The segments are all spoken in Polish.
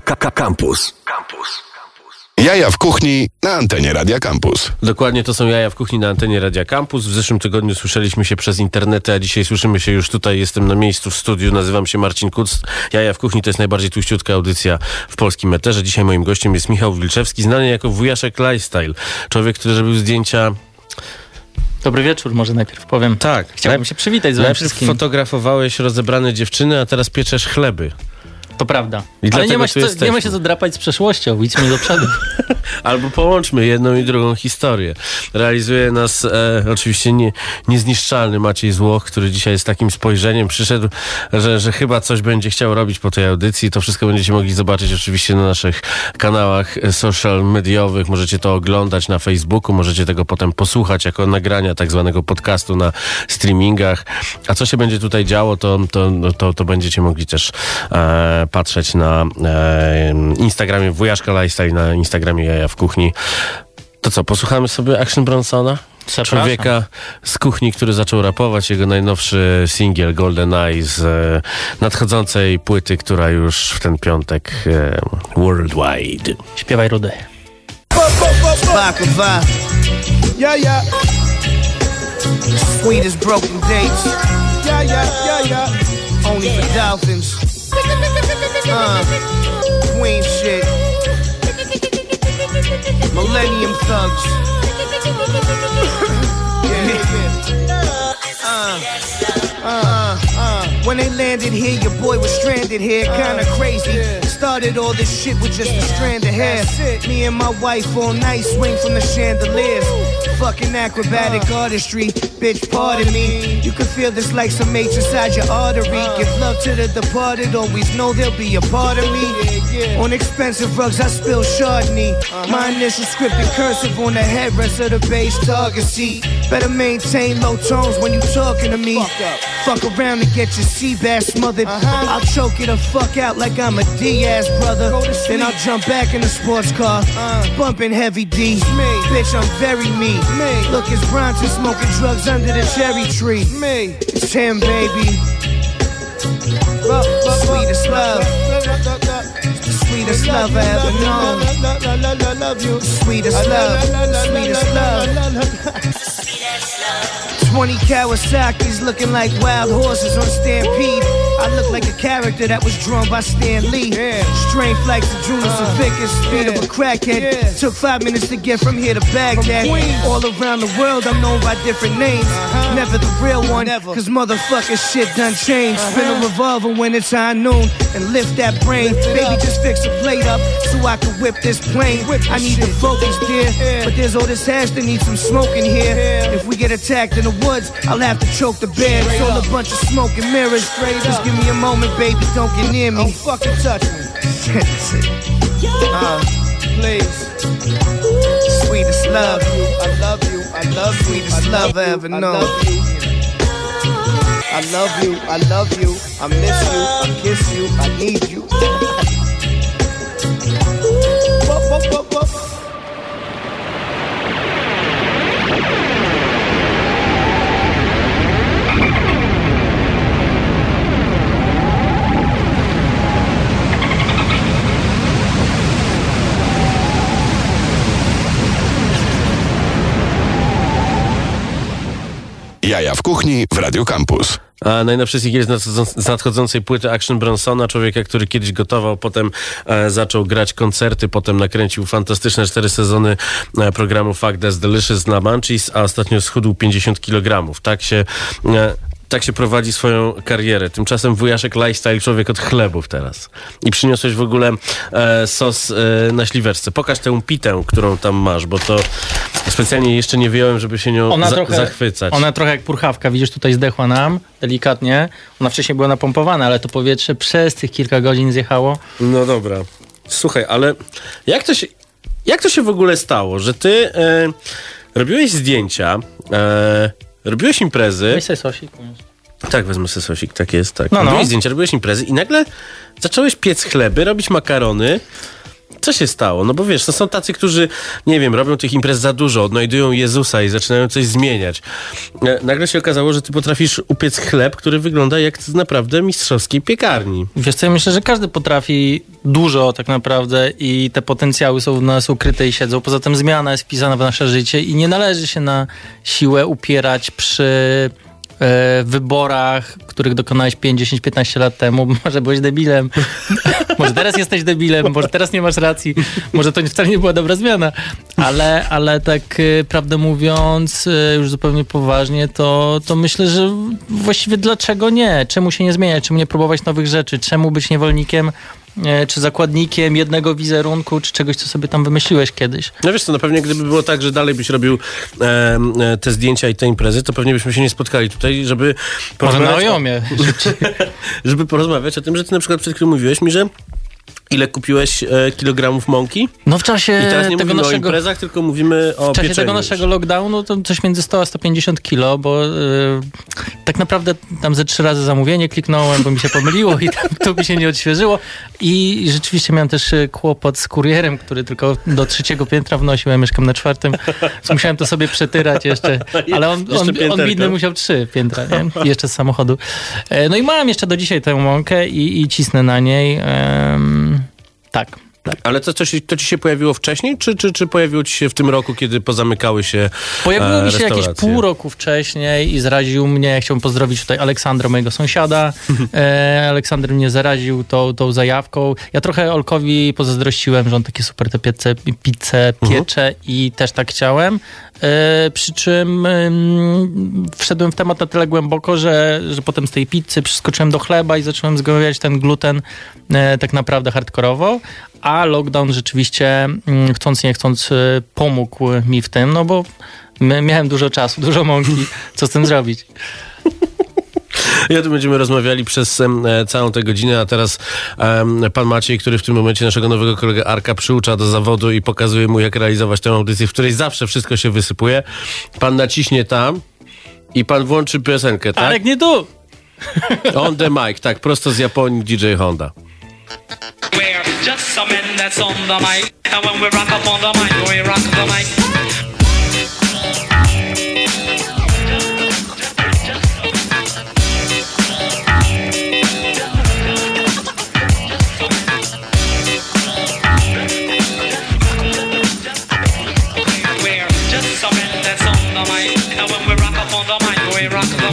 Campus. Campus. Jaja w kuchni na antenie Radia Campus. Dokładnie to są jaja w kuchni na antenie Radia Campus. W zeszłym tygodniu słyszeliśmy się przez internety, a dzisiaj słyszymy się już tutaj. Jestem na miejscu w studiu. Nazywam się Marcin Kuc. Jaja w kuchni to jest najbardziej tłuściutka audycja w polskim meterze. Dzisiaj moim gościem jest Michał Wilczewski, znany jako wujaszek Lifestyle. Człowiek, który zrobił zdjęcia Dobry wieczór, może najpierw powiem. Tak. Chciałbym się przywitać z wami wszystkim. fotografowałeś rozebrane dziewczyny, a teraz pieczesz chleby. To prawda. I Ale nie ma, się co, nie ma się co drapać z przeszłością, idźmy do przodu. Albo połączmy jedną i drugą historię. Realizuje nas e, oczywiście nie, niezniszczalny Maciej Złoch, który dzisiaj z takim spojrzeniem przyszedł, że, że chyba coś będzie chciał robić po tej audycji. To wszystko będziecie mogli zobaczyć oczywiście na naszych kanałach e, social mediowych. Możecie to oglądać na Facebooku, możecie tego potem posłuchać jako nagrania tak zwanego podcastu na streamingach. A co się będzie tutaj działo, to, to, to, to będziecie mogli też e, patrzeć na e, Instagramie Wujaszka Lifestyle, na Instagramie Jaja w Kuchni. To co, posłuchamy sobie Action Bronsona? Zapraszam. Człowieka z kuchni, który zaczął rapować. Jego najnowszy singiel Golden Eye z e, nadchodzącej płyty, która już w ten piątek e, worldwide. Śpiewaj rudy. Yeah, yeah, Sweet as broken dates. yeah, yeah, yeah, yeah. Only for dolphins. Uh, queen shit. Millennium thugs. Uh, uh, uh, when they landed here, your boy was stranded here, kinda crazy. Started all this shit with just a strand of hair. Me and my wife all night swing from the chandeliers. Fucking acrobatic artistry, bitch, pardon me. You can feel this like some H inside your artery. Give love to the departed, always know they'll be a part of me. On expensive rugs, I spill Chardonnay. My initial script in cursive on the headrest of the base target seat. Better maintain low tones when you talking to me. Fuck around and get your sea bass smothered. I'll choke it the fuck out like I'm a Diaz brother. Then I'll jump back in the sports car, bumping heavy D. Bitch, I'm very me. Look, it's Bronson smoking drugs under the cherry tree. Me. It's him, baby. Sweetest love, sweetest love I ever known. Sweetest Love. Sweetest love, sweetest love. 20 Kawasaki's looking like wild horses on Stampede. I look like a character that was drawn by Stan Lee. Strength like the Jonas and uh, Vickers, speed of a crackhead. Yeah. Took five minutes to get from here to Baghdad. All around the world, I'm known by different names. Uh-huh. Never the real one, Never. cause motherfucking shit done changed. Uh-huh. Spin a revolver when it's high noon and lift that brain. Lift Baby, up. just fix a plate up so I can whip this plane. Whip this I need the shit. focus, dear. Yeah. But there's all this hash that needs some smoke in here. Yeah. If we get attacked in the woods, I'll have to choke the bear. It's all a bunch of smoke and mirrors. Straight Just up. give me a moment, baby. Don't get near me. Don't fucking touch me. uh, Please. sweetest love. I love you. I love you. Sweetest I love I you, ever I known. I love you. I love you. I miss you. I kiss you. I need you. Jaja w kuchni w Radio Campus. A najnowszy singiel z nadchodząc- z nadchodzącej płyty Action Bronsona, człowieka, który kiedyś gotował, potem e, zaczął grać koncerty, potem nakręcił fantastyczne cztery sezony e, programu Fuck That's Delicious na Munchies, a ostatnio schudł 50 kg. Tak się... E, tak się prowadzi swoją karierę. Tymczasem wujaszek lifestyle, człowiek od chlebów teraz. I przyniosłeś w ogóle e, sos e, na śliweczce. Pokaż tę pitę, którą tam masz, bo to specjalnie jeszcze nie wyjąłem, żeby się nią Ona za, trochę, zachwycać. Ona trochę jak purchawka, widzisz, tutaj zdechła nam delikatnie. Ona wcześniej była napompowana, ale to powietrze przez tych kilka godzin zjechało. No dobra. Słuchaj, ale jak to się, jak to się w ogóle stało, że ty e, robiłeś zdjęcia, e, robiłeś imprezy. Weź sobie sosik. Tak, wezmę sobie sosik, tak jest, tak. No, no. robiłeś zdjęcia, robiłeś imprezy i nagle zacząłeś piec chleby, robić makarony. Co się stało? No bo wiesz, to są tacy, którzy, nie wiem, robią tych imprez za dużo, odnajdują Jezusa i zaczynają coś zmieniać. E, Nagle się okazało, że ty potrafisz upiec chleb, który wygląda jak z naprawdę mistrzowskiej piekarni. Wiesz co, ja myślę, że każdy potrafi dużo tak naprawdę i te potencjały są w nas ukryte i siedzą. Poza tym zmiana jest wpisana w nasze życie i nie należy się na siłę upierać przy wyborach, których dokonałeś 5, 10, 15 lat temu. Może byłeś debilem, może teraz jesteś debilem, może teraz nie masz racji, może to wcale nie była dobra zmiana, ale, ale tak e, prawdę mówiąc, e, już zupełnie poważnie, to, to myślę, że właściwie dlaczego nie? Czemu się nie zmieniać? Czemu nie próbować nowych rzeczy? Czemu być niewolnikiem e, czy zakładnikiem jednego wizerunku, czy czegoś, co sobie tam wymyśliłeś kiedyś? No wiesz co, no pewnie gdyby było tak, że dalej byś robił e, e, te zdjęcia i te imprezy, to pewnie byśmy się nie spotkali tutaj, żeby Może na porozmawiać, o, ojomie. żeby porozmawiać o tym, że ty na przykład przed chwilą mówiłeś mi, że ile kupiłeś e, kilogramów mąki No w czasie i teraz nie tego mówimy o naszego... imprezach, tylko mówimy o W czasie tego już. naszego lockdownu to coś między 100 a 150 kilo, bo y, tak naprawdę tam ze trzy razy zamówienie kliknąłem, bo mi się pomyliło i tam, to mi się nie odświeżyło. I rzeczywiście miałem też y, kłopot z kurierem, który tylko do trzeciego piętra wnosił, ja mieszkam na czwartym, musiałem to sobie przetyrać jeszcze, ale on, on, on pięterko. bidny musiał trzy piętra, nie? Jeszcze z samochodu. E, No i mam jeszcze do dzisiaj tę mąkę i, i cisnę na niej. Em, tak, tak. Ale to, to, się, to ci się pojawiło wcześniej, czy, czy, czy pojawiło ci się w tym roku, kiedy pozamykały się Pojawiło e, mi się jakieś pół roku wcześniej i zaraził mnie, chciałbym pozdrowić tutaj Aleksandra, mojego sąsiada. E, Aleksander mnie zaraził tą, tą zajawką. Ja trochę Olkowi pozazdrościłem, że on takie super te piece, pizze piecze i też tak chciałem. E, przy czym ym, wszedłem w temat na tyle głęboko, że, że potem z tej pizzy przeskoczyłem do chleba i zacząłem zgłębiać ten gluten tak naprawdę hardkorowo, a lockdown rzeczywiście mm, chcąc nie chcąc e, pomógł mi w tym, no bo miałem dużo czasu, dużo mąki, co z tym zrobić? I o tym będziemy rozmawiali przez e, całą tę godzinę, a teraz em, pan Maciej, który w tym momencie naszego nowego kolegę Arka przyucza do zawodu i pokazuje mu, jak realizować tę audycję, w której zawsze wszystko się wysypuje. Pan naciśnie tam i pan włączy piosenkę, tak? Arek, nie tu! On the mic, tak, prosto z Japonii DJ Honda. We're just some men that's on the mic. And when we rock up on the mic, we rock the mic.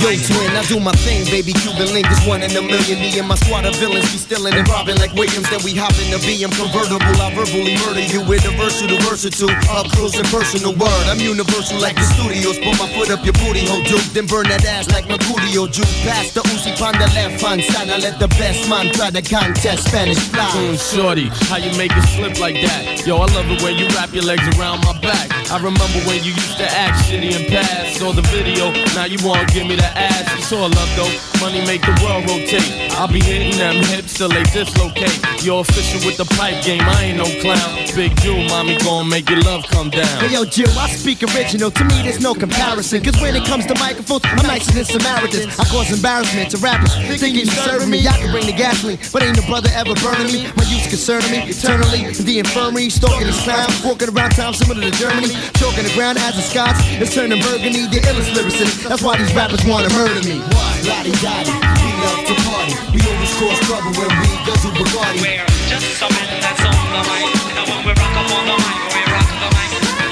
Yo, twin, I do my thing, baby. Cuban link is one in a million. Me and my squad of villains be stealing and robbing like Williams. Then we hop in the BM convertible. I verbally murder you with a versatile, versatile, up close and personal word. I'm universal like the studios. Put my foot up your booty hole, Duke. Then burn that ass like Mercurio juke. Pass the Uzi on the left hand side. I let the best man try the contest. Spanish fly. Mm, Shorty, how you make it slip like that? Yo, I love it when you wrap your legs around my back. I remember when you used to act shitty and pass. Saw the video, now you wanna give me the ass. It's all love though, money make the world rotate. I'll be hitting them hips till they dislocate. You're official with the pipe game, I ain't no clown. Big Jew, mommy gon' make your love come down. Hey yo, Jill, I speak original. To me, there's no comparison. Cause when it comes to microphones, I'm nicer than Samaritans. I cause embarrassment to rappers. Thinking you serving me, I can bring the gasoline. But ain't no brother ever burning me. My youth's concerning me eternally. In the infirmary, stalking these clowns. Walking around town similar to Germany. Choking the ground as the Scots. It's turning burgundy, the illest lyricist. That's why these rappers wanna murder me. Lottie Dottie, we love to party. We always cause trouble when we go to Bacardi. We're just some men that's on the mic. And when we rock up on the mic, we rock the mic.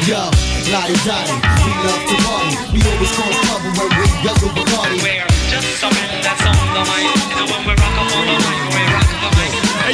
Yo, Lottie Dottie, we love to party. We always cause trouble when we go to Bacardi. We're just some men that's on the mic. And when we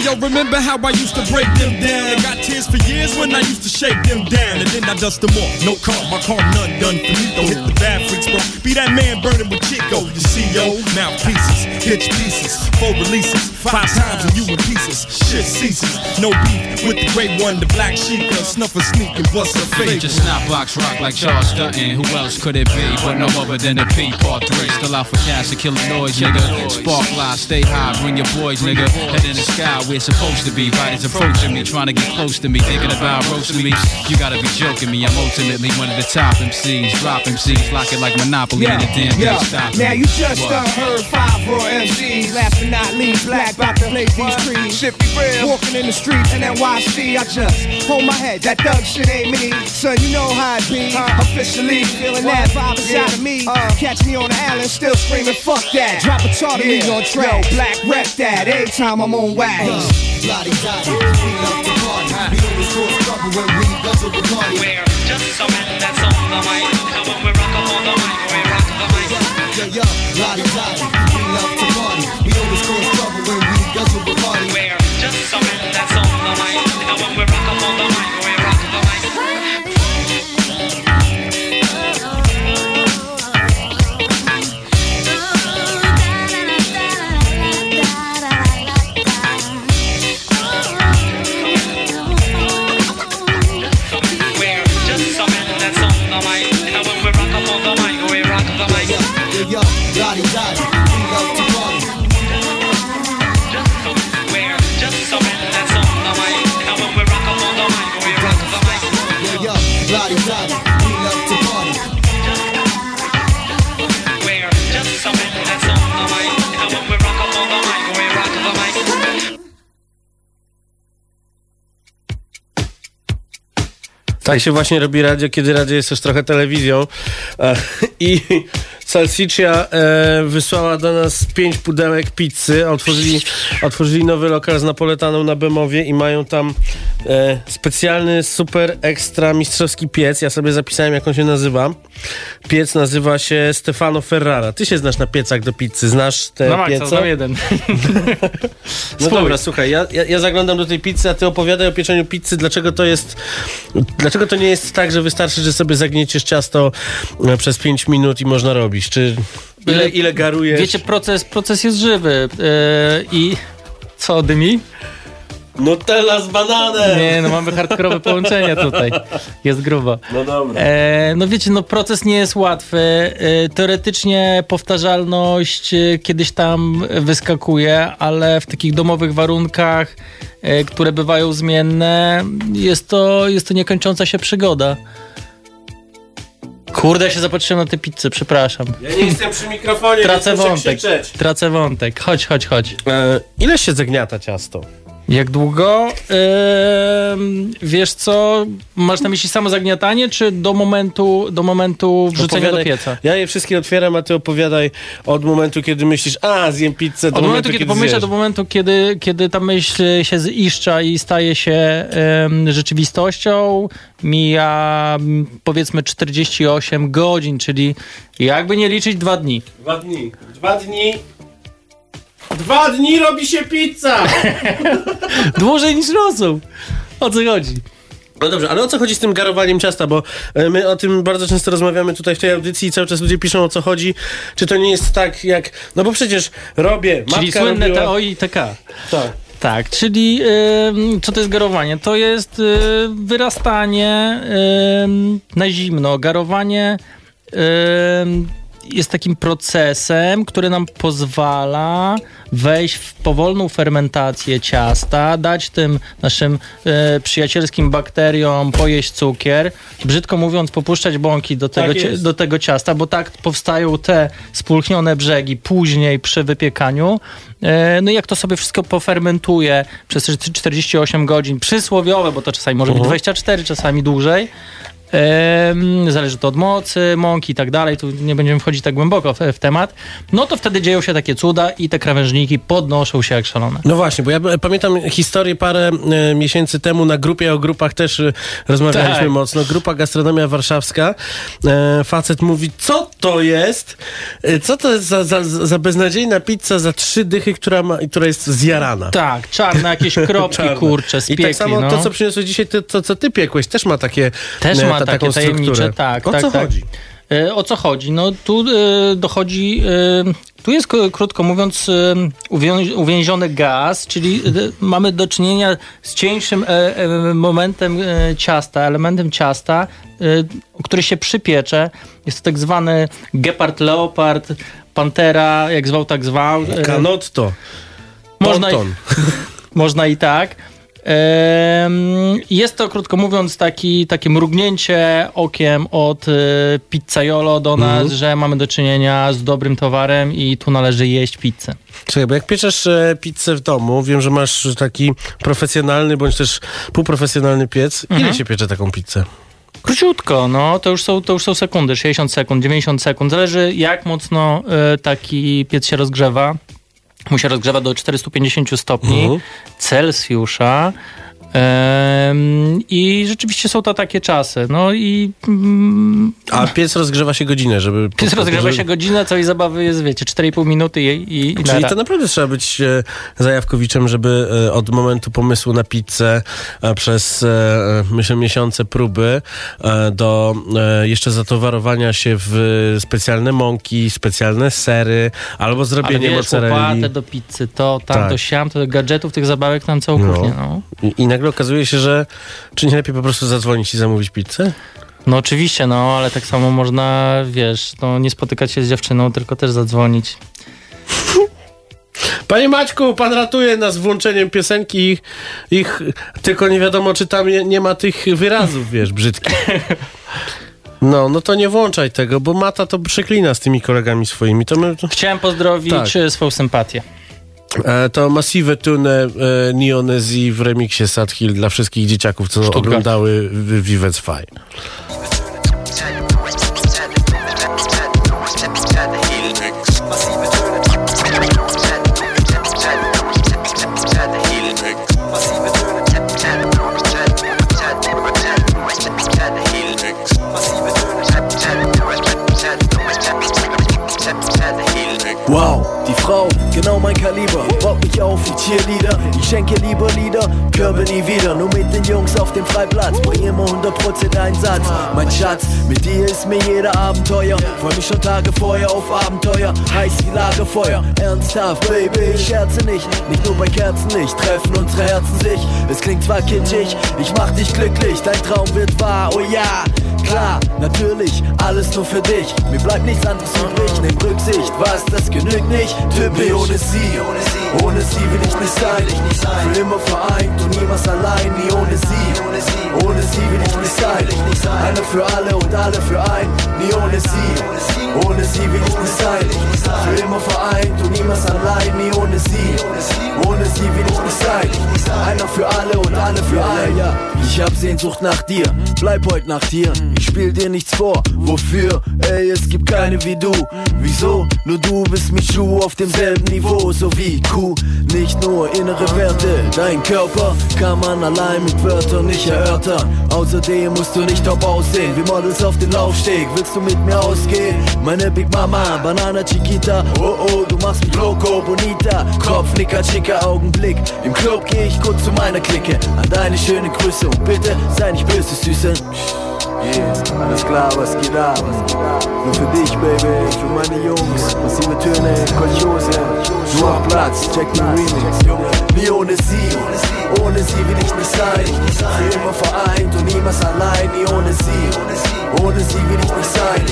yo, remember how I used to break them down? And got tears for years when I used to shake them down. And then I dust them off. No car, my car none done for me. Don't hit the bad freaks, bro. Be that man burning with Chico. The CEO, mouthpieces, pitch pieces, four releases. Five times and you in pieces. Shit ceases. No beef with the great one, the black sheep. Snuff a sneak and bust a fake. Just snap box rock like Charles Dutton. Who else could it be but no other than the P Part 3? Still out for cash to kill a noise, nigga. Spark fly, stay high, bring your boys, nigga. Head in the sky, we're it's supposed to be. Right, it's approaching me, trying to get close to me, thinking about roasting me. You gotta be joking me. I'm ultimately one of the top MCs. Drop MCs, lock it like Monopoly, and the damn yeah. stop Now you just What? done heard five raw MCs. Last but not least, black about to blaze these trees. Shit be real. Walking in the streets in NYC, I just hold my head. That thug shit ain't me. Son, you know how it be. Uh. Officially feeling that vibe inside of me. Uh. Catch me on the island, still screaming, fuck that. Drop a tartary on track. Yo, black rep that. Every time I'm on wax. Uh. Lottie Dottie, we love to party. We always cause trouble when we guzzle the party. We're just some men that's on the mic. And when we rock up on the mic, we rock the mic. Yo, yo, Lottie Dottie, we love to party. Tak się właśnie robi radio, kiedy radio jest też trochę telewizją. E, I Salsiccia e, wysłała do nas pięć pudełek pizzy. Otworzyli, otworzyli nowy lokal z napoletaną na Bemowie i mają tam e, specjalny, super ekstra mistrzowski piec. Ja sobie zapisałem, jak on się nazywa. Piec nazywa się Stefano Ferrara. Ty się znasz na piecach do pizzy. Znasz te maksa, piece? znam jeden. No dobra, słuchaj, ja, ja, ja zaglądam do tej pizzy, a ty opowiadaj o pieczeniu pizzy, dlaczego to jest, dlaczego to nie jest tak, że wystarczy, że sobie zagnieciesz ciasto e, przez 5 minut i można robić, czy ile, ile garujesz? Wiecie, proces, proces jest żywy yy, i co, dymi? Nutella z bananem! Nie, no mamy hardkorowe połączenie tutaj. Jest grubo. No dobra. E, no wiecie, no proces nie jest łatwy. E, teoretycznie powtarzalność e, kiedyś tam wyskakuje, ale w takich domowych warunkach, e, które bywają zmienne, jest to, jest to niekończąca się przygoda. Kurde, ja się zapatrzyłem na tę pizzę, przepraszam. Ja nie jestem przy mikrofonie, Tracę wątek. krzyczeć. Tracę wątek. Chodź, chodź, chodź. E, ile się zagniata ciasto? Jak długo? Ehm, wiesz co, masz na myśli samo zagniatanie, czy do momentu, do momentu wrzucenia do Opowiadaj. pieca? Ja je wszystkie otwieram, a ty opowiadaj od momentu, kiedy myślisz, a zjem pizzę, do Od momentu, kiedy pomyślę, zjesz. do momentu, kiedy, kiedy ta myśl się ziszcza i staje się em, rzeczywistością, mija powiedzmy 48 godzin, czyli jakby nie liczyć dwa dni. Dwa dni. Dwa dni. Dwa dni robi się pizza! Dłużej niż rosół. O co chodzi? No dobrze, ale o co chodzi z tym garowaniem ciasta? Bo e, my o tym bardzo często rozmawiamy tutaj w tej audycji i cały czas ludzie piszą o co chodzi. Czy to nie jest tak jak... No bo przecież robię, Czyli matka słynne robiła... TO i TK. Tak. Tak, czyli co to jest garowanie? To jest y, wyrastanie na zimno. Garowanie jest takim procesem, który nam pozwala wejść w powolną fermentację ciasta, dać tym naszym y, przyjacielskim bakteriom pojeść cukier, brzydko mówiąc popuszczać bąki do tego, Tak cie- jest. do tego ciasta, bo tak powstają te spulchnione brzegi później przy wypiekaniu. E, No i jak to sobie wszystko pofermentuje przez te 48 godzin, przysłowiowe, bo to czasami może być 24, czasami dłużej, zależy to od mocy, mąki i tak dalej, tu nie będziemy wchodzić tak głęboko w, w temat, no to wtedy dzieją się takie cuda i te krawężniki podnoszą się jak szalone. No właśnie, bo ja pamiętam historię parę e, miesięcy temu na grupie o grupach też e, rozmawialiśmy Tak. mocno. Grupa Gastronomia Warszawska. E, facet mówi, co to jest? Co to jest za, za, za beznadziejna pizza za trzy dychy, która, ma, która jest zjarana? Tak, czarne jakieś kropki, Czarne. kurcze, z I tak samo no. to, co przyniosłeś dzisiaj, to, to co ty piekłeś, też ma takie Też ma ta- takie taką tajemnicze, strukturę. tak. O tak, co tak. chodzi? E, O co chodzi? No tu e, dochodzi, e, tu jest krótko mówiąc uwięziony gaz, czyli mamy do czynienia z cieńszym momentem ciasta, elementem ciasta, który się przypiecze. Jest to tak zwany gepard, leopard, pantera, jak zwał, tak zwał. Canotto. Można, można i tak. Jest to, krótko mówiąc, taki, takie mrugnięcie okiem od y, pizzaiolo do nas, że mamy do czynienia z dobrym towarem i tu należy jeść pizzę. Czekaj, bo jak pieczesz e, pizzę w domu, wiem, że masz taki profesjonalny bądź też półprofesjonalny piec. Ile się piecze taką pizzę? Króciutko, no, to już, są, to już są sekundy, 60 sekund, 90 sekund. Zależy jak mocno y, taki piec się rozgrzewa. Mu się rozgrzewa do 450 stopni Mhm. Celsjusza. I rzeczywiście są to takie czasy. No i mm, A piec rozgrzewa się godzinę, żeby... piec rozgrzewa się godzinę, całej zabawy jest, wiecie, 4,5 minuty i, i, i Czyli to naprawdę trzeba być e, zajawkowiczem, żeby e, od momentu pomysłu na pizzę e, przez myślę miesiące próby do jeszcze zatowarowania się w specjalne mąki, specjalne sery albo Ale zrobienie wiesz, mozzarelli. łopatę do pizzy, to tam, Tak. to siam, to do gadżetów, tych zabawek tam całą No. kuchnię, no. I, I nagle okazuje się, że czy nie lepiej po prostu zadzwonić i zamówić pizzę? No oczywiście, no, ale tak samo można, wiesz, no, nie spotykać się z dziewczyną, tylko też zadzwonić. Panie Maćku, pan ratuje nas włączeniem piosenki ich, ich tylko nie wiadomo, czy tam nie, nie ma tych wyrazów, wiesz, brzydkich. No, no to nie włączaj tego, bo Mata to przeklina z tymi kolegami swoimi. To, my, Chciałem pozdrowić Tak. e, swoją sympatię. E, to Massive Tune e, Neonezi w remiksie Sad Hill dla wszystkich dzieciaków, co Stuttgart. oglądały Vivet Fine. Auf wie Cheerleader. Ich schenke lieber Lieder, Körbe nie wieder. Nur mit den Jungs auf dem Freiplatz. Bring immer 100% Einsatz. Mein Schatz, mit dir ist mir jeder Abenteuer. Freu mich schon Tage vorher auf Abenteuer. Heiß wie Lagerfeuer. Ernsthaft, Baby, ich scherze nicht. Nicht nur bei Kerzenlicht treffen unsere Herzen sich. Es klingt zwar kitschig, ich mach dich glücklich. Dein Traum wird wahr, oh ja. Klar, natürlich, alles nur für dich. Mir bleibt nichts anderes übrig, nimm Rücksicht. Was, das genügt nicht? Typisch ohne sie, ohne sie will ich nicht sein. Für immer vereint und niemals allein, nie ohne sie. Ohne sie will ich nicht sein. Einer für alle und alle für ein, nie ohne sie. Ohne sie will ich nicht sein. Für immer vereint und niemals allein, nie ohne sie. Ohne sie will ich nicht sein. Einer für alle und alle für ein. Ja, ich hab Sehnsucht nach dir, bleib heute Nacht hier. Ich spiel dir nichts vor, wofür? Ey, es gibt keine wie du. Wieso? Nur du bist mit Schuh auf demselben Niveau, so wie Kuh. Nicht nur innere Werte, dein Körper kann man allein mit Wörtern nicht erörtern. Außerdem musst du nicht top aussehen, wie Models auf den Laufsteg. Willst du mit mir ausgehen? Meine Big Mama, Banana Chiquita. Oh oh, du machst mich loco, bonita. Kopfnicker, schicker Augenblick. Im Club geh ich kurz zu meiner Clique. An deine schöne Grüße und bitte sei nicht böse, Süße. Yeah, alles klar, was geht ab? Nur für dich, Baby, für meine Jungs. Massive Töne, Kolchose. Du auf Platz, check den Remix. Nie ohne sie, ohne sie will ich nicht sein. Für immer vereint und niemals allein, nie ohne sie. Ohne sie will ich nicht sein.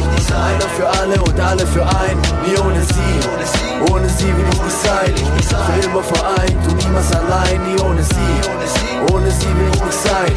Einer für alle und alle für ein, nie ohne sie. Ohne sie will ich nicht sein. Für immer vereint und niemals allein, nie ohne sie. Ohne sie will ich nicht sein.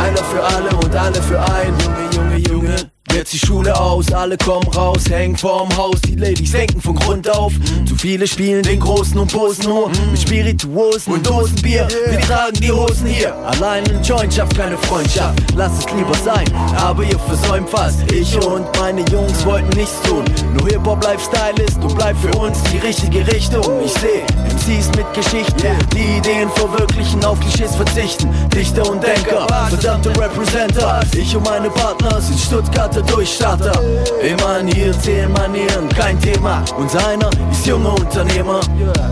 Einer für alle und alle für ein, Junge, Junge, Junge. Jetzt die Schule aus, alle kommen raus, hängen vorm Haus, die Ladies denken von Grund auf. Zu viele spielen den Großen und posen nur mit Spirituosen und Dosenbier. Wir tragen die Hosen hier, allein ein Joint schafft keine Freundschaft. Lass es lieber sein, aber ihr versäumt fast. Ich und meine Jungs wollten nichts tun, nur Hip-Hop Lifestyle ist und bleibt für uns die richtige Richtung. Ich seh MCs mit Geschichten, die Ideen verwirklichen, auf Klischees verzichten. Dichter und Denker, verdammte Representer. Ich und meine Partner sind Stuttgarter Durchstarter. In Manieren, zehn Manieren, kein Thema. Und einer ist junger Unternehmer.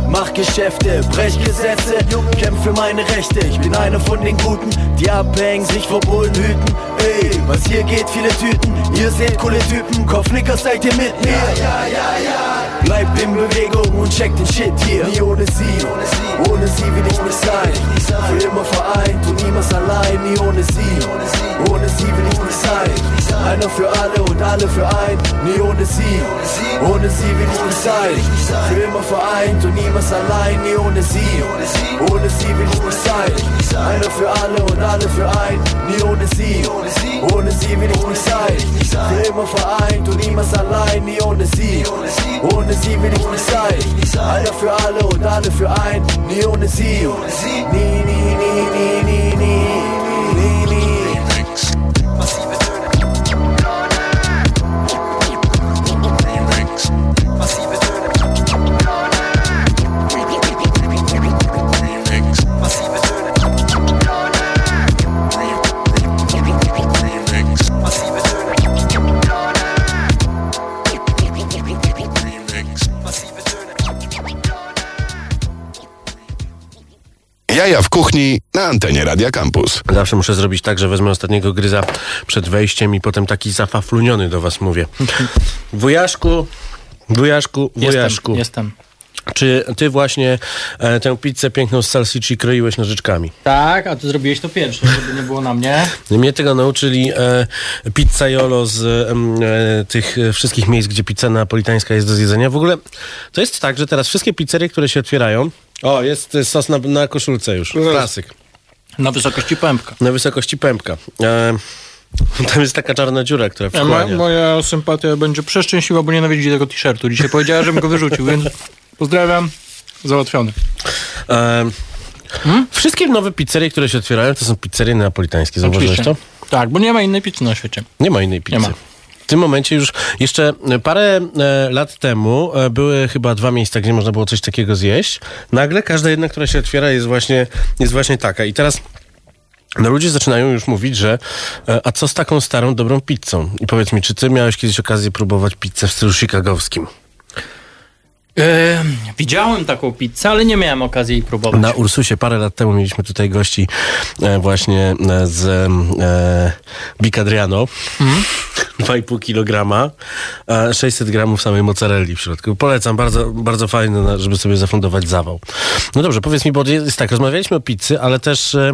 Mach Geschäfte, brech Gesetze, kämpf für meine Rechte. Ich bin einer von den Guten, die abhängen, sich vor Bullen hüten. Ey, was hier geht, viele Tüten. Ihr seht coole Typen, Kopfnicker seid ihr mit mir. Ja, ja, ja, Bleibt in Bewegung und checkt den Shit hier. Nie ohne sie, ohne sie will ich nicht sein. Für immer vereint und niemals allein, nie ohne sie. Ohne sie will ich nicht sein. Einer für alle und alle für ein, nie ohne sie. Ohne sie will ich nicht sein. Für immer vereint und niemals allein, nie ohne sie. Ohne sie will ich nicht sein. Einer für alle und alle für ein, nie ohne sie. Ohne sie will ich nicht sein. Für immer vereint und niemals allein, nie ohne sie. Ohne sie will ich nicht sein. Einer für alle und alle für ein, nie ohne sie. Nie, nie, nie, nie, nie, nie, kuchni na antenie Radia Campus. Zawsze muszę zrobić tak, że wezmę ostatniego gryza przed wejściem i potem taki zafafluniony do was mówię. Wujaszku, wujaszku, wujaszku. Jestem, jestem. Czy ty właśnie e, tę pizzę piękną z salsici kroiłeś nożyczkami? Tak, a ty zrobiłeś to pierwsze, żeby nie było na mnie. Mnie tego nauczyli e, pizzaiolo z e, tych wszystkich miejsc, gdzie pizza napolitańska jest do zjedzenia. W ogóle to jest tak, że teraz wszystkie pizzerie, które się otwierają... O, jest e, sos na, na koszulce już. Klasyk. Na wysokości pępka. Na wysokości pępka. E, tam jest taka czarna dziura, która Ja, ma, wchłania. moja sympatia będzie przeszczęśliwa, bo nienawidzi tego t-shirtu. Dzisiaj powiedziała, żebym go wyrzucił, więc pozdrawiam. Załatwiony. E, Wszystkie nowe pizzerie, które się otwierają, to są pizzerie napolitańskie. Zauważyłeś to? Tak, bo nie ma innej pizzy na świecie. Nie ma innej pizzy. Nie ma. Tym momencie już jeszcze parę e, lat temu e, były chyba dwa miejsca, gdzie można było coś takiego zjeść. Nagle każda jedna, która się otwiera jest właśnie, jest właśnie taka. I teraz no ludzie zaczynają już mówić, że e, a co z taką starą, dobrą pizzą? I powiedz mi, czy ty miałeś kiedyś okazję próbować pizzę w stylu chicagowskim? E, widziałem taką pizzę, ale nie miałem okazji jej próbować. Na Ursusie parę lat temu mieliśmy tutaj gości e, właśnie e, z e, Big Adriano. 2,5 kg, e, 600 gramów samej mozzarelli w środku. Polecam, bardzo, bardzo fajne, żeby sobie zafundować zawał. No dobrze, powiedz mi, bo jest tak, rozmawialiśmy o pizzy, ale też e,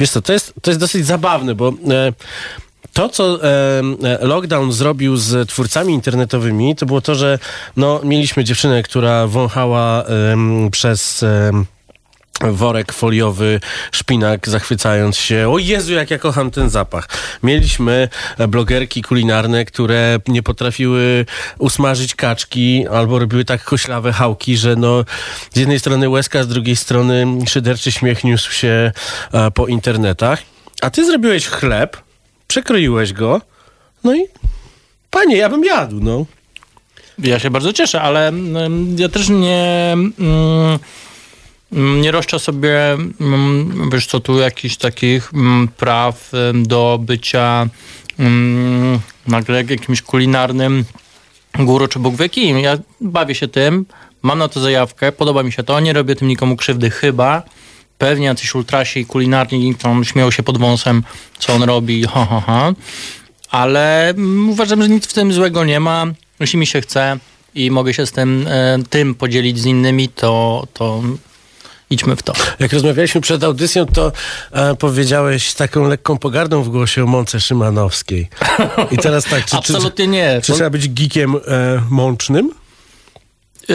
wiesz co, to jest, to jest dosyć zabawne, bo e, to, co e, e, lockdown zrobił z twórcami internetowymi, to było to, że no, mieliśmy dziewczynę, która wąchała em, przez... em, worek foliowy, szpinak, zachwycając się. O Jezu, jak ja kocham ten zapach. Mieliśmy e, blogerki kulinarne, które nie potrafiły usmażyć kaczki albo robiły tak koślawe chałki, że no z jednej strony łezka, z drugiej strony szyderczy śmiech niósł się e, po internetach. A ty zrobiłeś chleb, przekroiłeś go, no i panie, ja bym jadł, no. Ja się bardzo cieszę, ale mm, ja też nie. Mm, mm, nie roszczę sobie, wiesz co, tu jakichś takich praw do bycia nagle jakimś kulinarnym guru czy Bóg wie kim. Ja bawię się tym, mam na to zajawkę, podoba mi się to, nie robię tym nikomu krzywdy, chyba pewnie jacyś ultrasi kulinarni tam śmieją się pod wąsem, co on robi, ha, ha, ha. Ale uważam, że nic w tym złego nie ma. Jeśli mi się chce i mogę się z tym, e, tym podzielić z innymi, to, to idźmy w to. Jak rozmawialiśmy przed audycją, to e, powiedziałeś z taką lekką pogardą w głosie o Mące Szymanowskiej. I teraz tak, czy, czy, Absolutnie nie. czy trzeba być geekiem e, mącznym? E,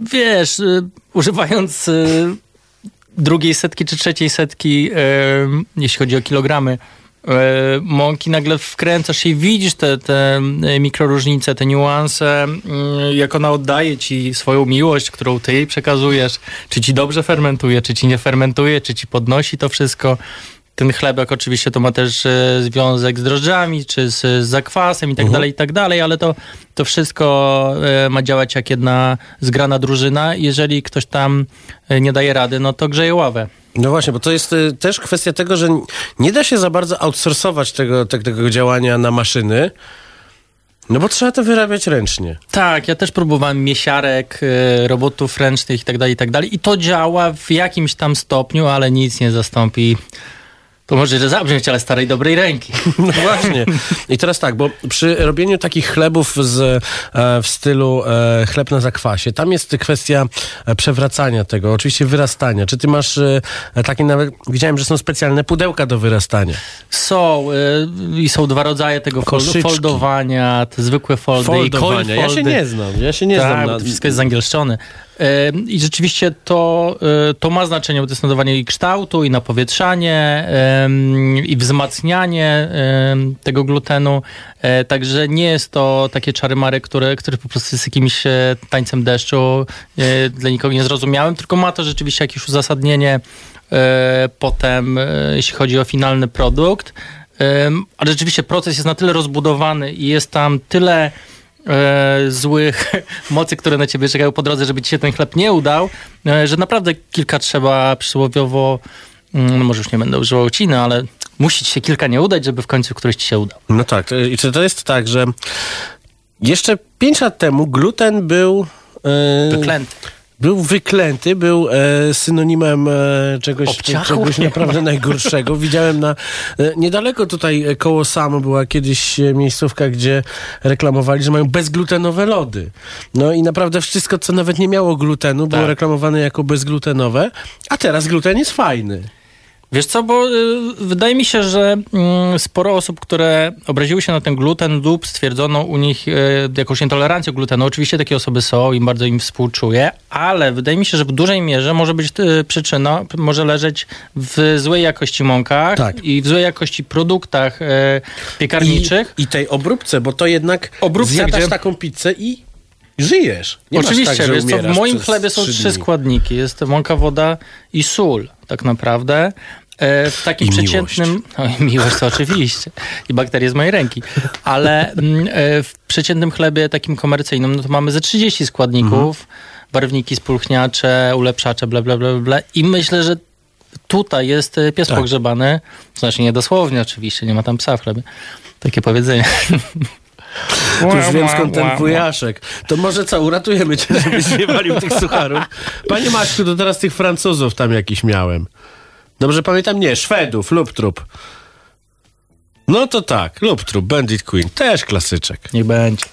wiesz, e, używając e, drugiej setki czy trzeciej setki, e, jeśli chodzi o kilogramy, e, mąki nagle wkręcasz i widzisz te, te e, mikroróżnice, te niuanse, mm, jak ona oddaje ci swoją miłość, którą ty jej przekazujesz, czy ci dobrze fermentuje, czy ci nie fermentuje, czy ci podnosi to wszystko. Ten chlebek oczywiście to ma też e, związek z drożdżami, czy z, z zakwasem i tak dalej, i tak dalej, ale to, to wszystko e, ma działać jak jedna zgrana drużyna. Jeżeli ktoś tam e, nie daje rady, no to grzeje ławę. No właśnie, bo to jest też kwestia tego, że nie da się za bardzo outsourcować tego, te, tego działania na maszyny, no bo trzeba to wyrabiać ręcznie. Tak, ja też próbowałem miesiarek, robotów ręcznych i tak dalej, i tak dalej. I to działa w jakimś tam stopniu, ale nic nie zastąpi To może że zabrzmieć, ale starej dobrej ręki. No właśnie. I teraz tak, bo przy robieniu takich chlebów z, e, w stylu e, chleb na zakwasie, tam jest kwestia e, przewracania tego, oczywiście wyrastania. Czy ty masz takie nawet, widziałem, że są specjalne pudełka do wyrastania. Są i są dwa rodzaje tego Koszyczki. foldowania, te zwykłe foldy Foldowania. i Ja się nie znam, ja się nie tak, znam na- to wszystko jest zangielszczone. I rzeczywiście to, y, to ma znaczenie, bo to jest nadawanie i kształtu, i napowietrzanie, i wzmacnianie tego glutenu. Y, Także nie jest to takie czary-mary, które, które po prostu jest jakimś e, tańcem deszczu dla nikogo niezrozumiałym, tylko ma to rzeczywiście jakieś uzasadnienie e, potem, e, jeśli chodzi o finalny produkt. Ale rzeczywiście proces jest na tyle rozbudowany i jest tam tyle e, złych mocy, które na ciebie czekają po drodze, żeby ci się ten chleb nie udał, e, że naprawdę kilka trzeba przysłowiowo, mm, no może już nie będę używał ciny, ale musi ci się kilka nie udać, żeby w końcu któryś ci się udał. No tak, i czy to jest tak, że jeszcze 5 lat temu gluten był... e, Wyklęty. Był wyklęty, był e, synonimem e, czegoś, Obciachu? czegoś naprawdę najgorszego. Widziałem na e, niedaleko tutaj e, koło Samo była kiedyś e, miejscówka, gdzie reklamowali, że mają bezglutenowe lody. No i naprawdę wszystko, co nawet nie miało glutenu, było Tak. reklamowane jako bezglutenowe, a teraz gluten jest fajny. Wiesz co, bo y, wydaje mi się, że mm, sporo osób, które obraziły się na ten gluten lub stwierdzono u nich y, jakąś nietolerancję glutenu, oczywiście takie osoby są i bardzo im współczuję, ale wydaje mi się, że w dużej mierze może być y, przyczyna, może leżeć w złej jakości mąkach Tak. i w złej jakości produktach piekarniczych. I, I tej obróbce, bo to jednak Obróbce, zjadasz gdzie- taką pizzę i żyjesz. Nie Oczywiście, tak, wiesz co, w moim chlebie są trzy trzy dni. składniki. Jest mąka, woda i sól, tak naprawdę. E, W takim I przeciętnym. No i miłość to oczywiście. I bakterie z mojej ręki. Ale mm, e, w przeciętnym chlebie takim komercyjnym, no to mamy ze 30 składników. Mhm. Barwniki, spulchniacze, ulepszacze, bla, bla, bla, bla. I myślę, że tutaj jest e, pies Tak. pogrzebany. Znaczy nie dosłownie oczywiście, nie ma tam psa w chlebie. Takie powiedzenie. Już wiem skąd ten wujaszek. To może co, uratujemy cię, żebyś nie walił tych sucharów. Panie Maćku, to teraz tych Francuzów tam jakiś miałem. Dobrze pamiętam? Nie, Szwedów, lub trup. No to tak, lub trup, Bandit Queen, też klasyczek. Niech będzie.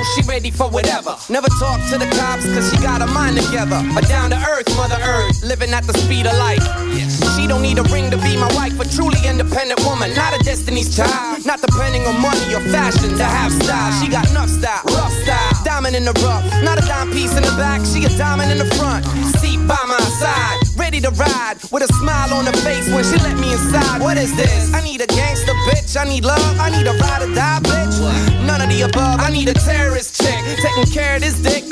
Yo, she ready for whatever. Never talk to the cops, cause she got her mind together. A down to earth, mother earth, living at the speed of light. She don't need a ring to be my wife, a truly independent woman. Not a destiny's child, not depending on money or fashion to have style. She got enough style, rough style, diamond in the rough. Not a dime piece in the back, she a diamond in the front. Seat by my side, ready to ride with a smile on her face when she let me inside. What is this? I need a gangster bitch, I need love, I need a ride or die bitch. None of the above, I need a terrorist chick taking care of this dick.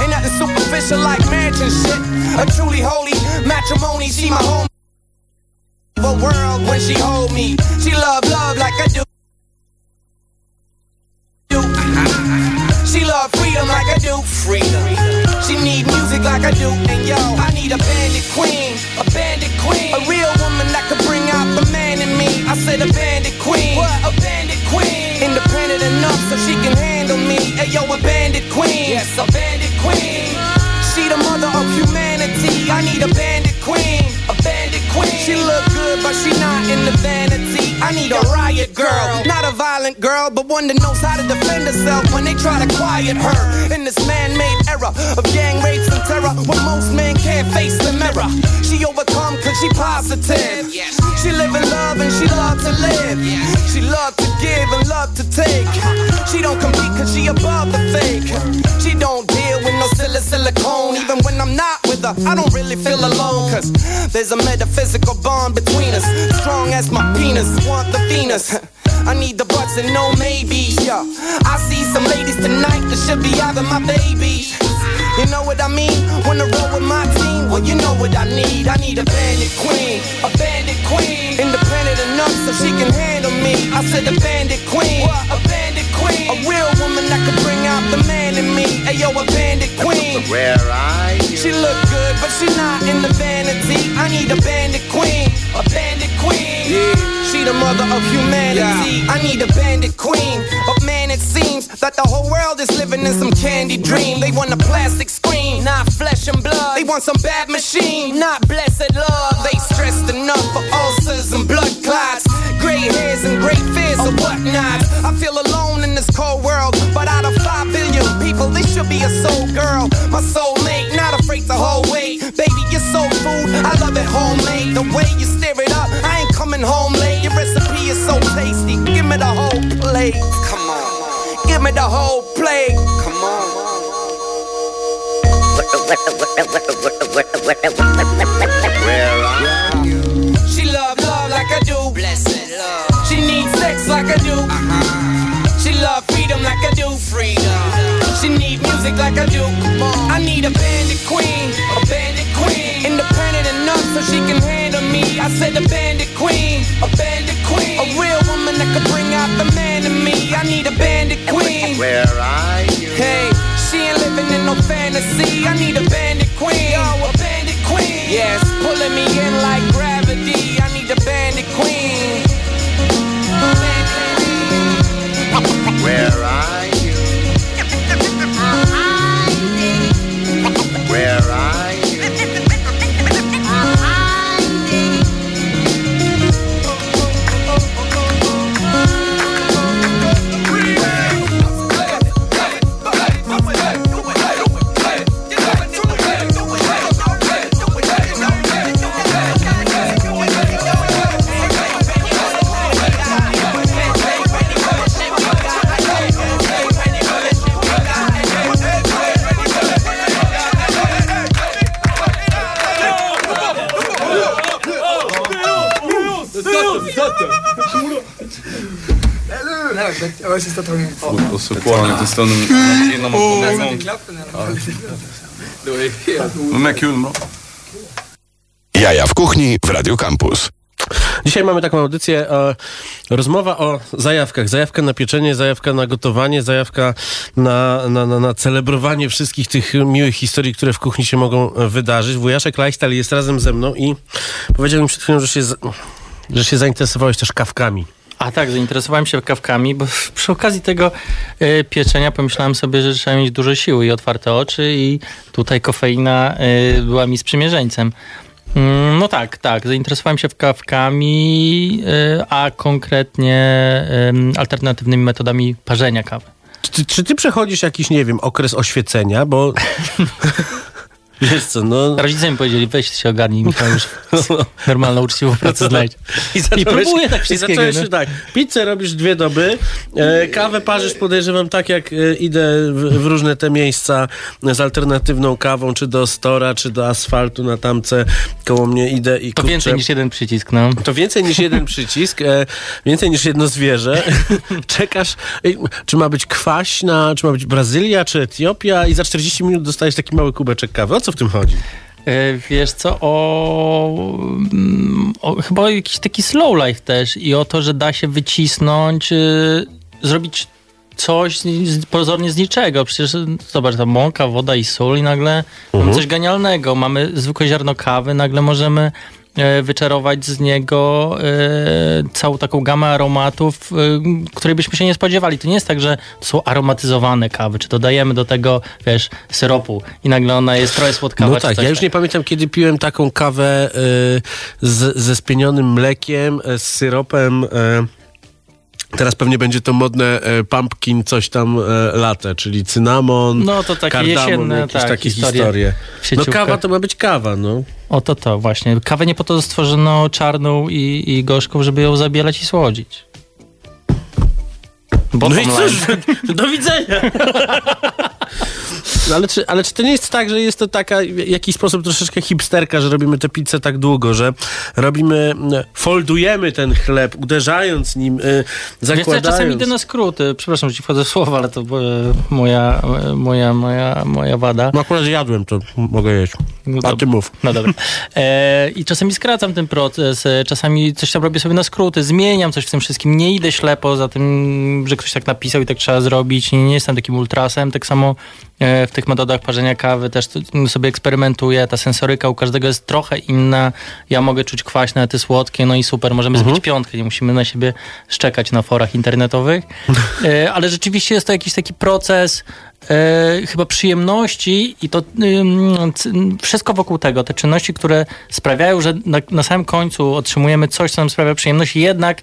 Ain't nothing superficial like marriage and shit. A truly holy matrimony, she my home. World when she hold me, she love love like I do. She love freedom like I do. Freedom. She need music like I do. And yo, I need a bandit queen, a bandit queen, a real woman that could bring out the man in me. I said a bandit queen, what a bandit queen, independent enough so she can handle me. Hey yo, a bandit queen, yes, a bandit queen. She the mother of humanity. I need a bandit She look good, but she not in the vanity. I need a riot girl, not a violent girl, but one that knows how to defend herself when they try to quiet her. In this man-made era of gang rapes and terror, where most men can't face the mirror. She overcome cause she positive. She live in love and she love to live. She love to give and love to take. She don't compete cause she above the fake. She don't no silly silicone. Even when I'm not with her, I don't really feel alone. Cause there's a metaphysical bond between us. Strong as my penis, want the Venus. I need the butts and no maybe. Yeah, I see some ladies tonight that should be having my babies. You know what I mean? Wanna roll with my team? Well, you know what I need. I need a bandit queen, a bandit queen, independent enough so she can handle me. I said a bandit queen, what? a bandit queen. A real woman that could bring out the man in me. Ayo, a bandit queen. Where are you? She look good, but she not in the vanity. I need a bandit queen. A bandit queen. Yeah. She the mother of humanity. Yeah. I need a bandit queen. But man, it seems that the whole world is living in some candy dream. They want a plastic screen, not flesh and blood. They want some bad machine, not blessed love. They stressed enough for ulcers and blood clots. Gray hairs and great fears and whatnot. I feel alone in this cold world. But out of five billion people, this should be a soul girl. My soulmate, not afraid to hold weight. Baby, you're soul food. I love it homemade. The way you stir it up, I ain't coming home late. Your recipe is so tasty. Give me the whole plate. Come on. Give me the whole plate. Come on. Where like I. I need a bandit queen, a bandit queen. Independent enough so she can handle me. I said a bandit queen, a bandit bien. Och, och så går han lite stund innan man kommer igång. Men är kul, bra. Jaja w kuchni w Radio Campus. Dzisiaj mamy taką audycję, e, rozmowa o zajawkach. Zajawka na pieczenie, zajawka na gotowanie, zajawka na, na, na, na celebrowanie wszystkich tych miłych historii, które w kuchni się mogą e, wydarzyć. Wujaszek Lifestyle jest razem ze mną i powiedział mi przed chwilą, że się, że się zainteresowałeś też kawkami. A tak, zainteresowałem się kawkami, bo przy okazji tego e, pieczenia pomyślałem sobie, że trzeba mieć dużo siły i otwarte oczy i tutaj kofeina e, była mi sprzymierzeńcem. Mm, No tak, tak, zainteresowałem się kawkami, e, a konkretnie alternatywnymi metodami parzenia kawy. Czy, czy ty przechodzisz jakiś, nie wiem, okres oświecenia, bo... Wiesz co, no... Rodzice mi powiedzieli, weź się ogarnij, Michał, już normalną uczciwą pracę znajdź. I, I zacząłeś- próbuję tak I wszystkiego. zacząłeś no. się tak, pizzę robisz dwie doby, e, kawę parzysz podejrzewam tak jak e, idę w, w różne te miejsca z alternatywną kawą, czy do Stora, czy do asfaltu na tamce koło mnie idę i To kurczę, więcej niż jeden przycisk, no. to więcej niż jeden przycisk, e, więcej niż jedno zwierzę. Czekasz, czy ma być kwaśna, czy ma być Brazylia, czy Etiopia i za 40 minut dostajesz taki mały kubeczek kawy. O co w tym chodzi? E, Wiesz co, o, mm, o chyba jakiś taki slow life też i o to, że da się wycisnąć, y, zrobić coś z, pozornie z niczego. Przecież zobacz, ta mąka, woda i sól i nagle mamy coś genialnego. Mamy zwykłe ziarno kawy, nagle możemy wyczarować z niego e, całą taką gamę aromatów, e, której byśmy się nie spodziewali. To nie jest tak, że to są aromatyzowane kawy, czy dodajemy do tego, wiesz, syropu i nagle ona jest trochę słodkawa. No tak, ja już nie pamiętam, kiedy piłem taką kawę z, ze spienionym mlekiem, z syropem. Teraz pewnie będzie to modne y, pumpkin, coś tam y, latte, czyli cynamon, No to takie kardamon, jesienne, jakieś tak, takie historie historie. No kawa to ma być kawa, no. Oto to właśnie. Kawę nie po to stworzono czarną i, i gorzką, żeby ją zabielać i słodzić. No i cóż, do widzenia. No ale, czy, ale czy to nie jest tak, że jest to taka w jakiś sposób troszeczkę hipsterka, że robimy tę pizzę tak długo, że robimy, mm, foldujemy ten chleb, uderzając nim, y, Wiesz co, ja zakładając... czasem idę na skróty. Przepraszam, że ci wchodzę w słowa, ale to e, moja, e, moja, moja, moja wada. No akurat zjadłem, to mogę jeść. No A ty mów. No dobra. E, I czasami skracam ten proces, e, czasami coś tam robię sobie na skróty, zmieniam coś w tym wszystkim, nie idę ślepo za tym, że ktoś tak napisał i tak trzeba zrobić, nie, nie jestem takim ultrasem, tak samo w w tych metodach parzenia kawy też tu- sobie eksperymentuję. Ta sensoryka u każdego jest trochę inna. Ja mogę czuć kwaśne, ty słodkie, no i super, możemy Mhm. zrobić piątkę, nie musimy na siebie szczekać na forach internetowych. E, Ale rzeczywiście jest to jakiś taki proces e, chyba przyjemności i to wszystko wokół tego, te czynności, które sprawiają, że na, na samym końcu otrzymujemy coś, co nam sprawia przyjemność, jednak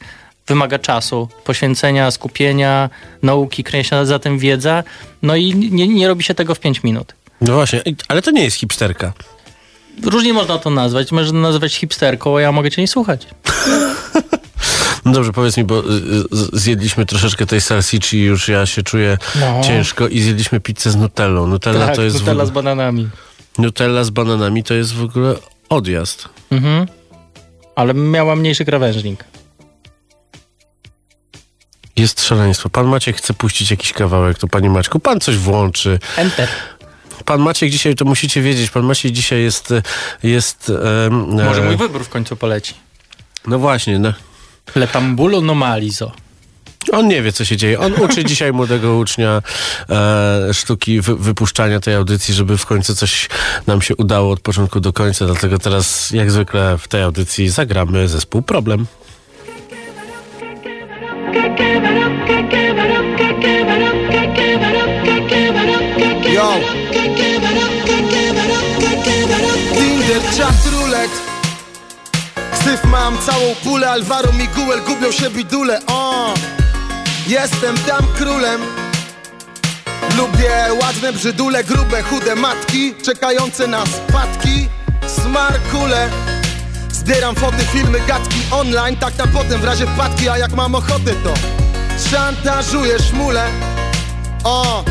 wymaga czasu, poświęcenia, skupienia, nauki, kręcia za tym wiedza, no i nie, nie robi się tego w 5 minut. No właśnie, ale to nie jest hipsterka. Różnie można to nazwać. Można nazwać hipsterką, a ja mogę cię nie słuchać. No dobrze, powiedz mi, bo y, y, zjedliśmy troszeczkę tej salsici i już ja się czuję No. ciężko i zjedliśmy pizzę z nutellą. Nutella tak, to jest Nutella w... z bananami. Nutella z bananami to jest w ogóle odjazd. Mhm. Ale miała mniejszy krawężnik. Jest szaleństwo. Pan Maciek chce puścić jakiś kawałek, to panie Maćku, pan coś włączy. Enter. Pan Maciek dzisiaj, to musicie wiedzieć, pan Maciek dzisiaj jest... jest em, Może e, mój wybór w końcu poleci. No właśnie, no. Letambulo nomalizo. On nie wie, co się dzieje. On uczy dzisiaj młodego ucznia e, sztuki wy, wypuszczania tej audycji, żeby w końcu coś nam się udało od początku do końca. Dlatego teraz, jak zwykle w tej audycji, zagramy zespół Problem. Yo. Tinder, chat, roulette Syf mam całą pulę Alvaro Miguel gubią się bidule o. Jestem tam królem Lubię ładne brzydule, grube, chude matki Czekające na spadki Smarkule Zbieram foty, filmy, gadki online Tak na potem w razie wpadki A jak mam ochotę to Szantażuję szmulę O,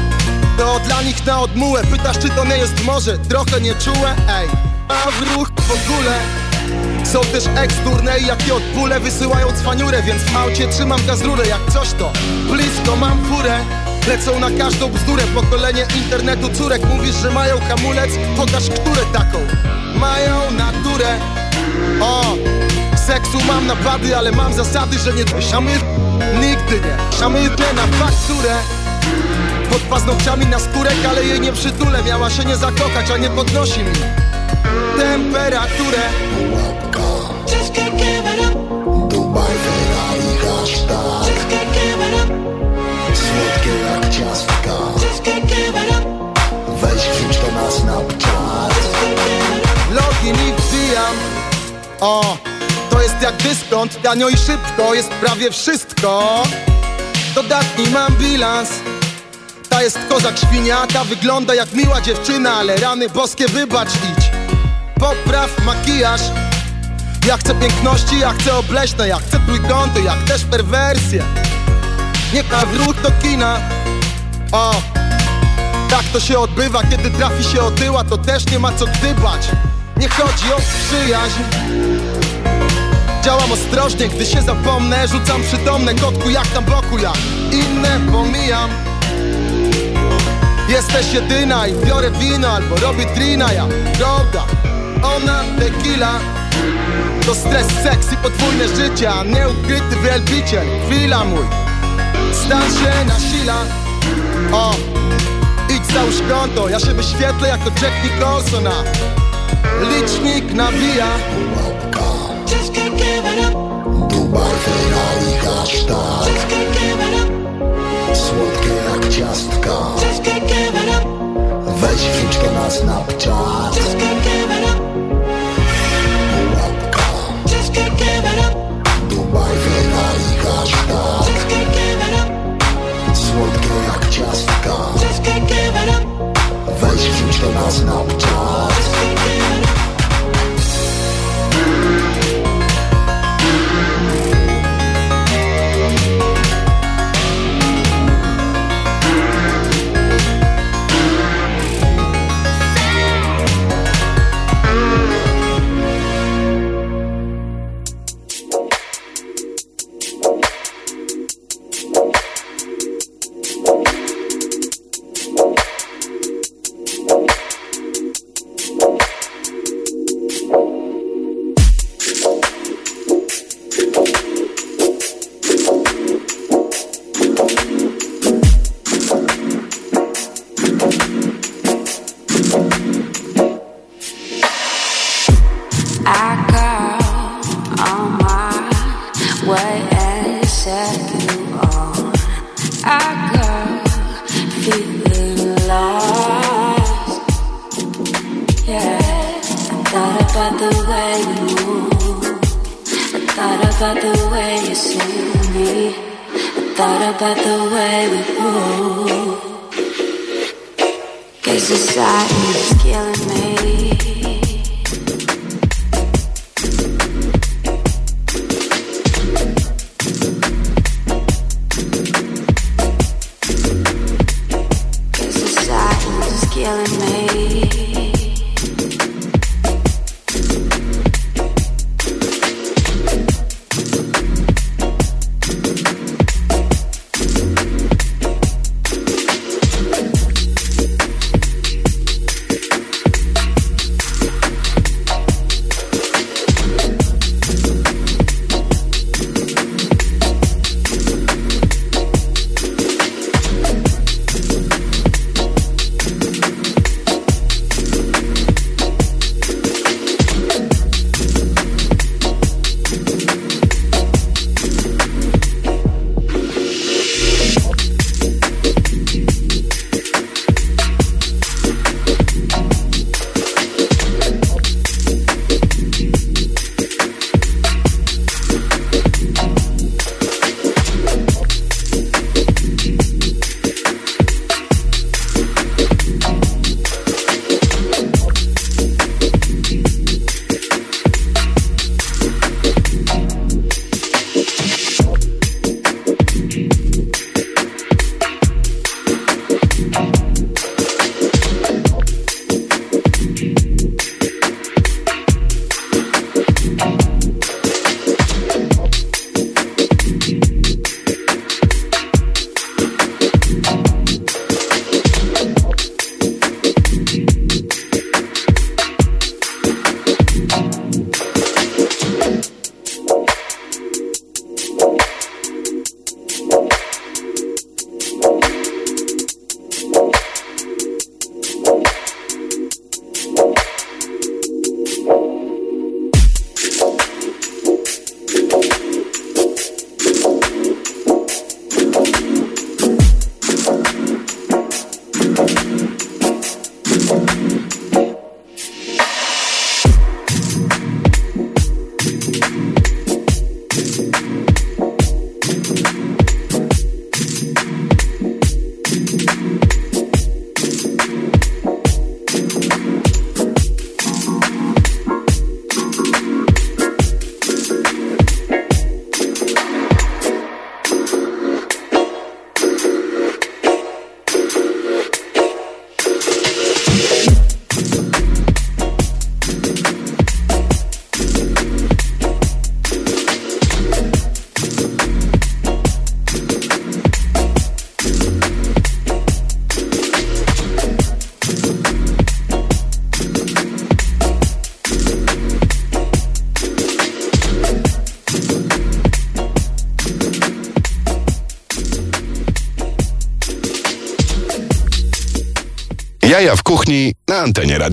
to dla nich na odmułę. Pytasz czy to nie jest może trochę nieczułe? Ej, a w ruch w ogóle. Są też ex-turne i jakie odpule Wysyłają cwaniurę, więc w aucie trzymam gaz rurę Jak coś to blisko mam furę. Lecą na każdą bzdurę. Pokolenie internetu córek Mówisz, że mają hamulec? Pokaż, które taką Mają naturę O, seksu mam napady Ale mam zasady, że nie szamy Nigdy nie. Szamy na fakturę. Pod paznokciami na skórek, ale jej nie przytulę. Miała się nie zakochać, a nie podnosi mi Temperaturę O, to jest jak dyskont Tanio i szybko, jest prawie wszystko. Dodatni mam bilans. Ta jest kozak świniata Wygląda jak miła dziewczyna Ale rany boskie wybacz idź. Popraw makijaż. Ja chcę piękności, ja chcę obleśne Ja chcę trójkąty, jak też perwersję Nie wrót do kina. O, tak to się odbywa, kiedy trafi się otyła To też nie ma co gdybać Nie chodzi o przyjaźń. Działam ostrożnie, gdy się zapomnę. Rzucam przytomne kotku jak tam boku jak Inne pomijam. Jesteś jedyna i biorę wino Albo robię drina. Ja Prawda, ona tequila. To stres, seks i podwójne życie A nieukryty wielbiciel. Chwila mój. Stan się nasila O, idź załóż konto. Ja się wyświetlę jako Jack Nicholson Licznik nawija Dubaj, Ferrari, hashtag Słodkie jak ciastka. Weź wrzuć to na Snapchat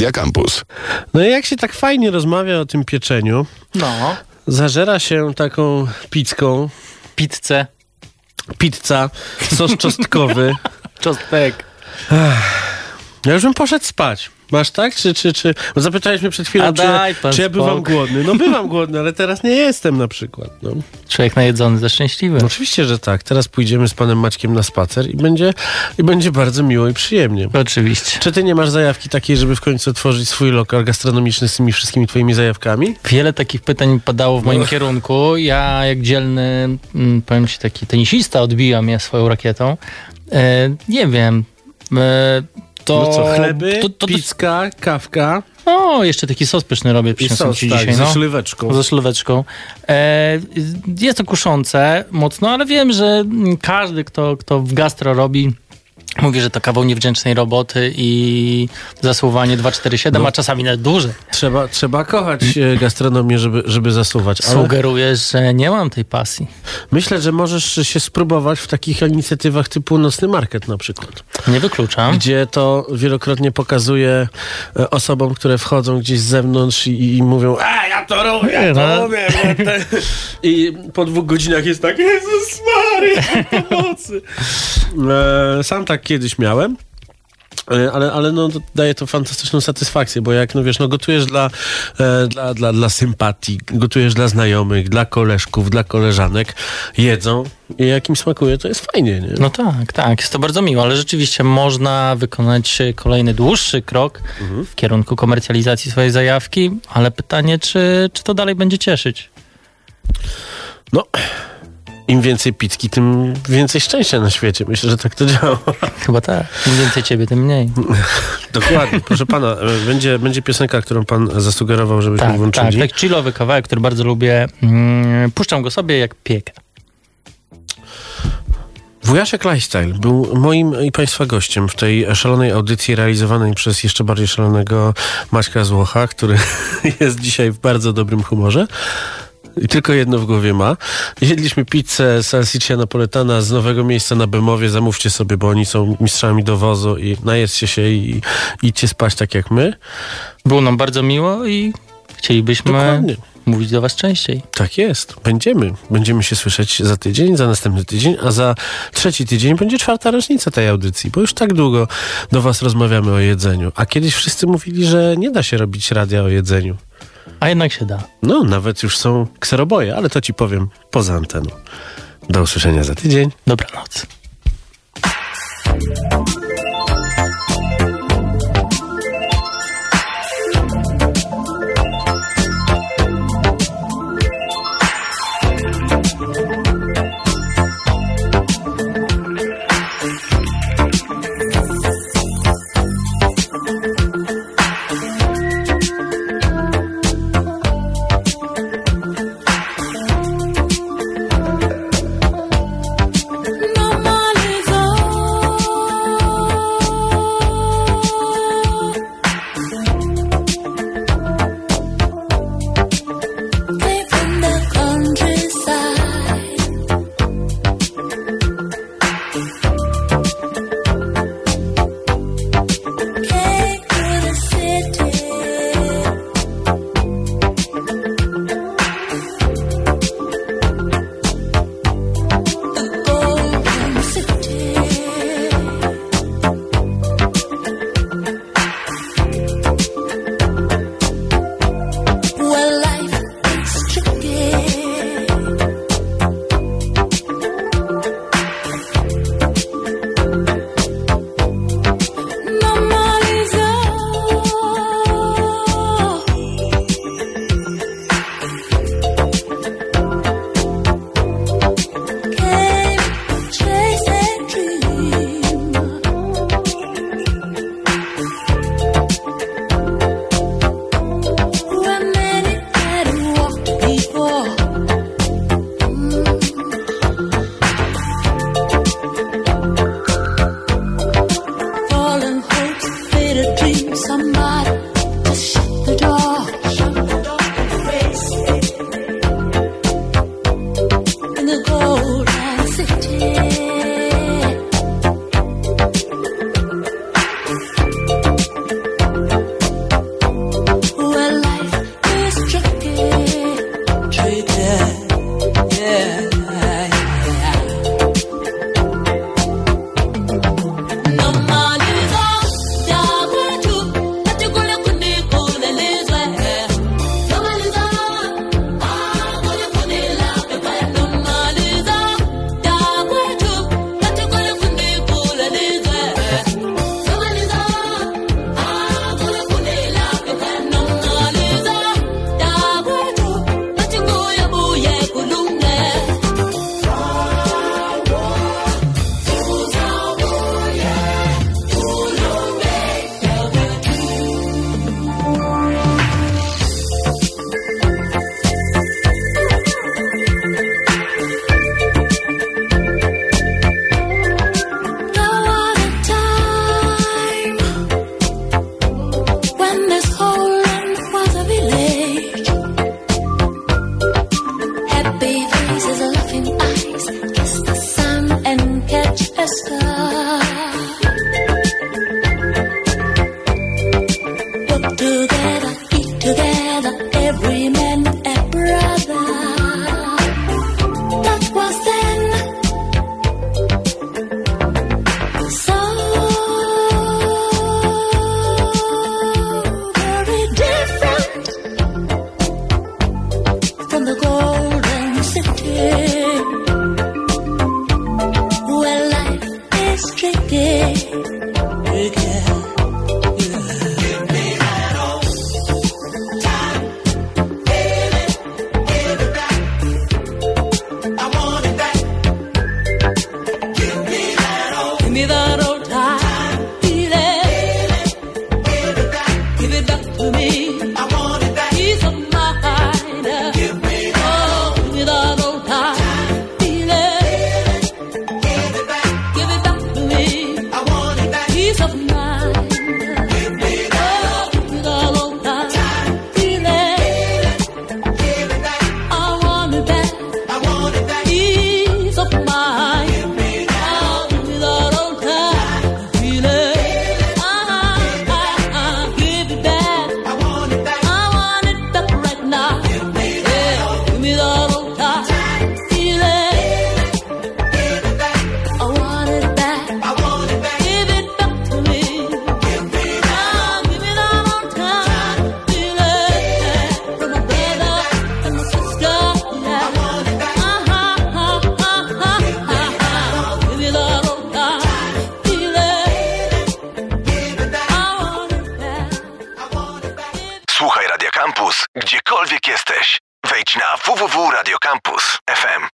Radia Campus. No i jak się tak fajnie rozmawia o tym pieczeniu, No. zażera się taką pizzką. Pizzę. Pizza, sos czosnkowy. Czostek. Ja już bym poszedł spać. Masz tak? Czy, czy, czy... Bo zapytałeś mnie przed chwilą, czy, czy ja bywam głodny. No bywam głodny, ale teraz nie jestem na przykład. No. Człowiek najedzony ze szczęśliwy. No oczywiście, że tak. Teraz pójdziemy z panem Maćkiem na spacer i będzie, i będzie bardzo miło i przyjemnie. Oczywiście. Czy ty nie masz zajawki takiej, żeby w końcu otworzyć swój lokal gastronomiczny z tymi wszystkimi twoimi zajawkami? Wiele takich pytań padało w moim No. kierunku. Ja, jak dzielny, mm, powiem ci, taki tenisista, odbijam je swoją rakietą. E, nie wiem. E, to, no co, chleby, to, to, kawka O, jeszcze taki sos pyszny robię, przyniosłem sos, ci tak, dzisiaj. ze no. szlyweczką. Ze szlyweczką. E, jest to kuszące mocno, ale wiem, że każdy, kto, kto w gastro robi, mówi, że to kawał niewdzięcznej roboty i zasuwanie 247, No. a czasami nawet dłużej. Trzeba, trzeba kochać e, gastronomię, żeby, żeby zasuwać. Ale Sugerujesz, że nie mam tej pasji. myślę, że możesz się spróbować w takich inicjatywach typu Nocny Market na przykład. Nie wykluczam. Gdzie to wielokrotnie pokazuje e, osobom, które wchodzą gdzieś z zewnątrz i, i mówią a ja to robię, ja to No. umiem, I po dwóch godzinach jest tak, Jezus Maria, pomocy. E, sam tak kiedyś miałem. E, Ale, ale no, daje to fantastyczną satysfakcję, bo jak no wiesz, no gotujesz dla, e, dla, dla, dla sympatii, gotujesz dla znajomych, dla koleżków, dla koleżanek, jedzą i jak im smakuje, to jest fajnie, nie? No tak, tak, jest to bardzo miło, ale rzeczywiście można wykonać kolejny dłuższy krok w kierunku komercjalizacji swojej zajawki, ale pytanie, czy, czy to dalej będzie cieszyć? No, im więcej pitki, tym więcej szczęścia na świecie. Myślę, że tak to działa. Chyba tak. Im więcej ciebie, tym mniej. Dokładnie. Proszę pana, e, będzie, będzie piosenka, którą pan zasugerował, żebyśmy Tak, tak, włączyli. tak chillowy kawałek, który bardzo lubię. Mm, puszczam go sobie jak piekę. Wujaszek Lifestyle był moim i Państwa gościem w tej szalonej audycji realizowanej przez jeszcze bardziej szalonego Maćka Złocha, który jest dzisiaj w bardzo dobrym humorze. I tylko jedno w głowie ma. Jedliśmy pizzę salsiccia napoletana z nowego miejsca na Bemowie. Zamówcie sobie, bo oni są mistrzami dowozu i najedźcie się i idźcie spać tak jak my. Było nam bardzo miło i chcielibyśmy Dokładnie. mówić do was częściej. Tak jest. Będziemy. Będziemy się słyszeć za tydzień, za następny tydzień, a za trzeci tydzień będzie czwarta rocznica tej audycji, bo już tak długo do was rozmawiamy o jedzeniu. A kiedyś wszyscy mówili, że nie da się robić radia o jedzeniu. A jednak się da. No, nawet już są kseroboje, ale to ci powiem poza anteną. Do usłyszenia za tydzień. Dobranoc.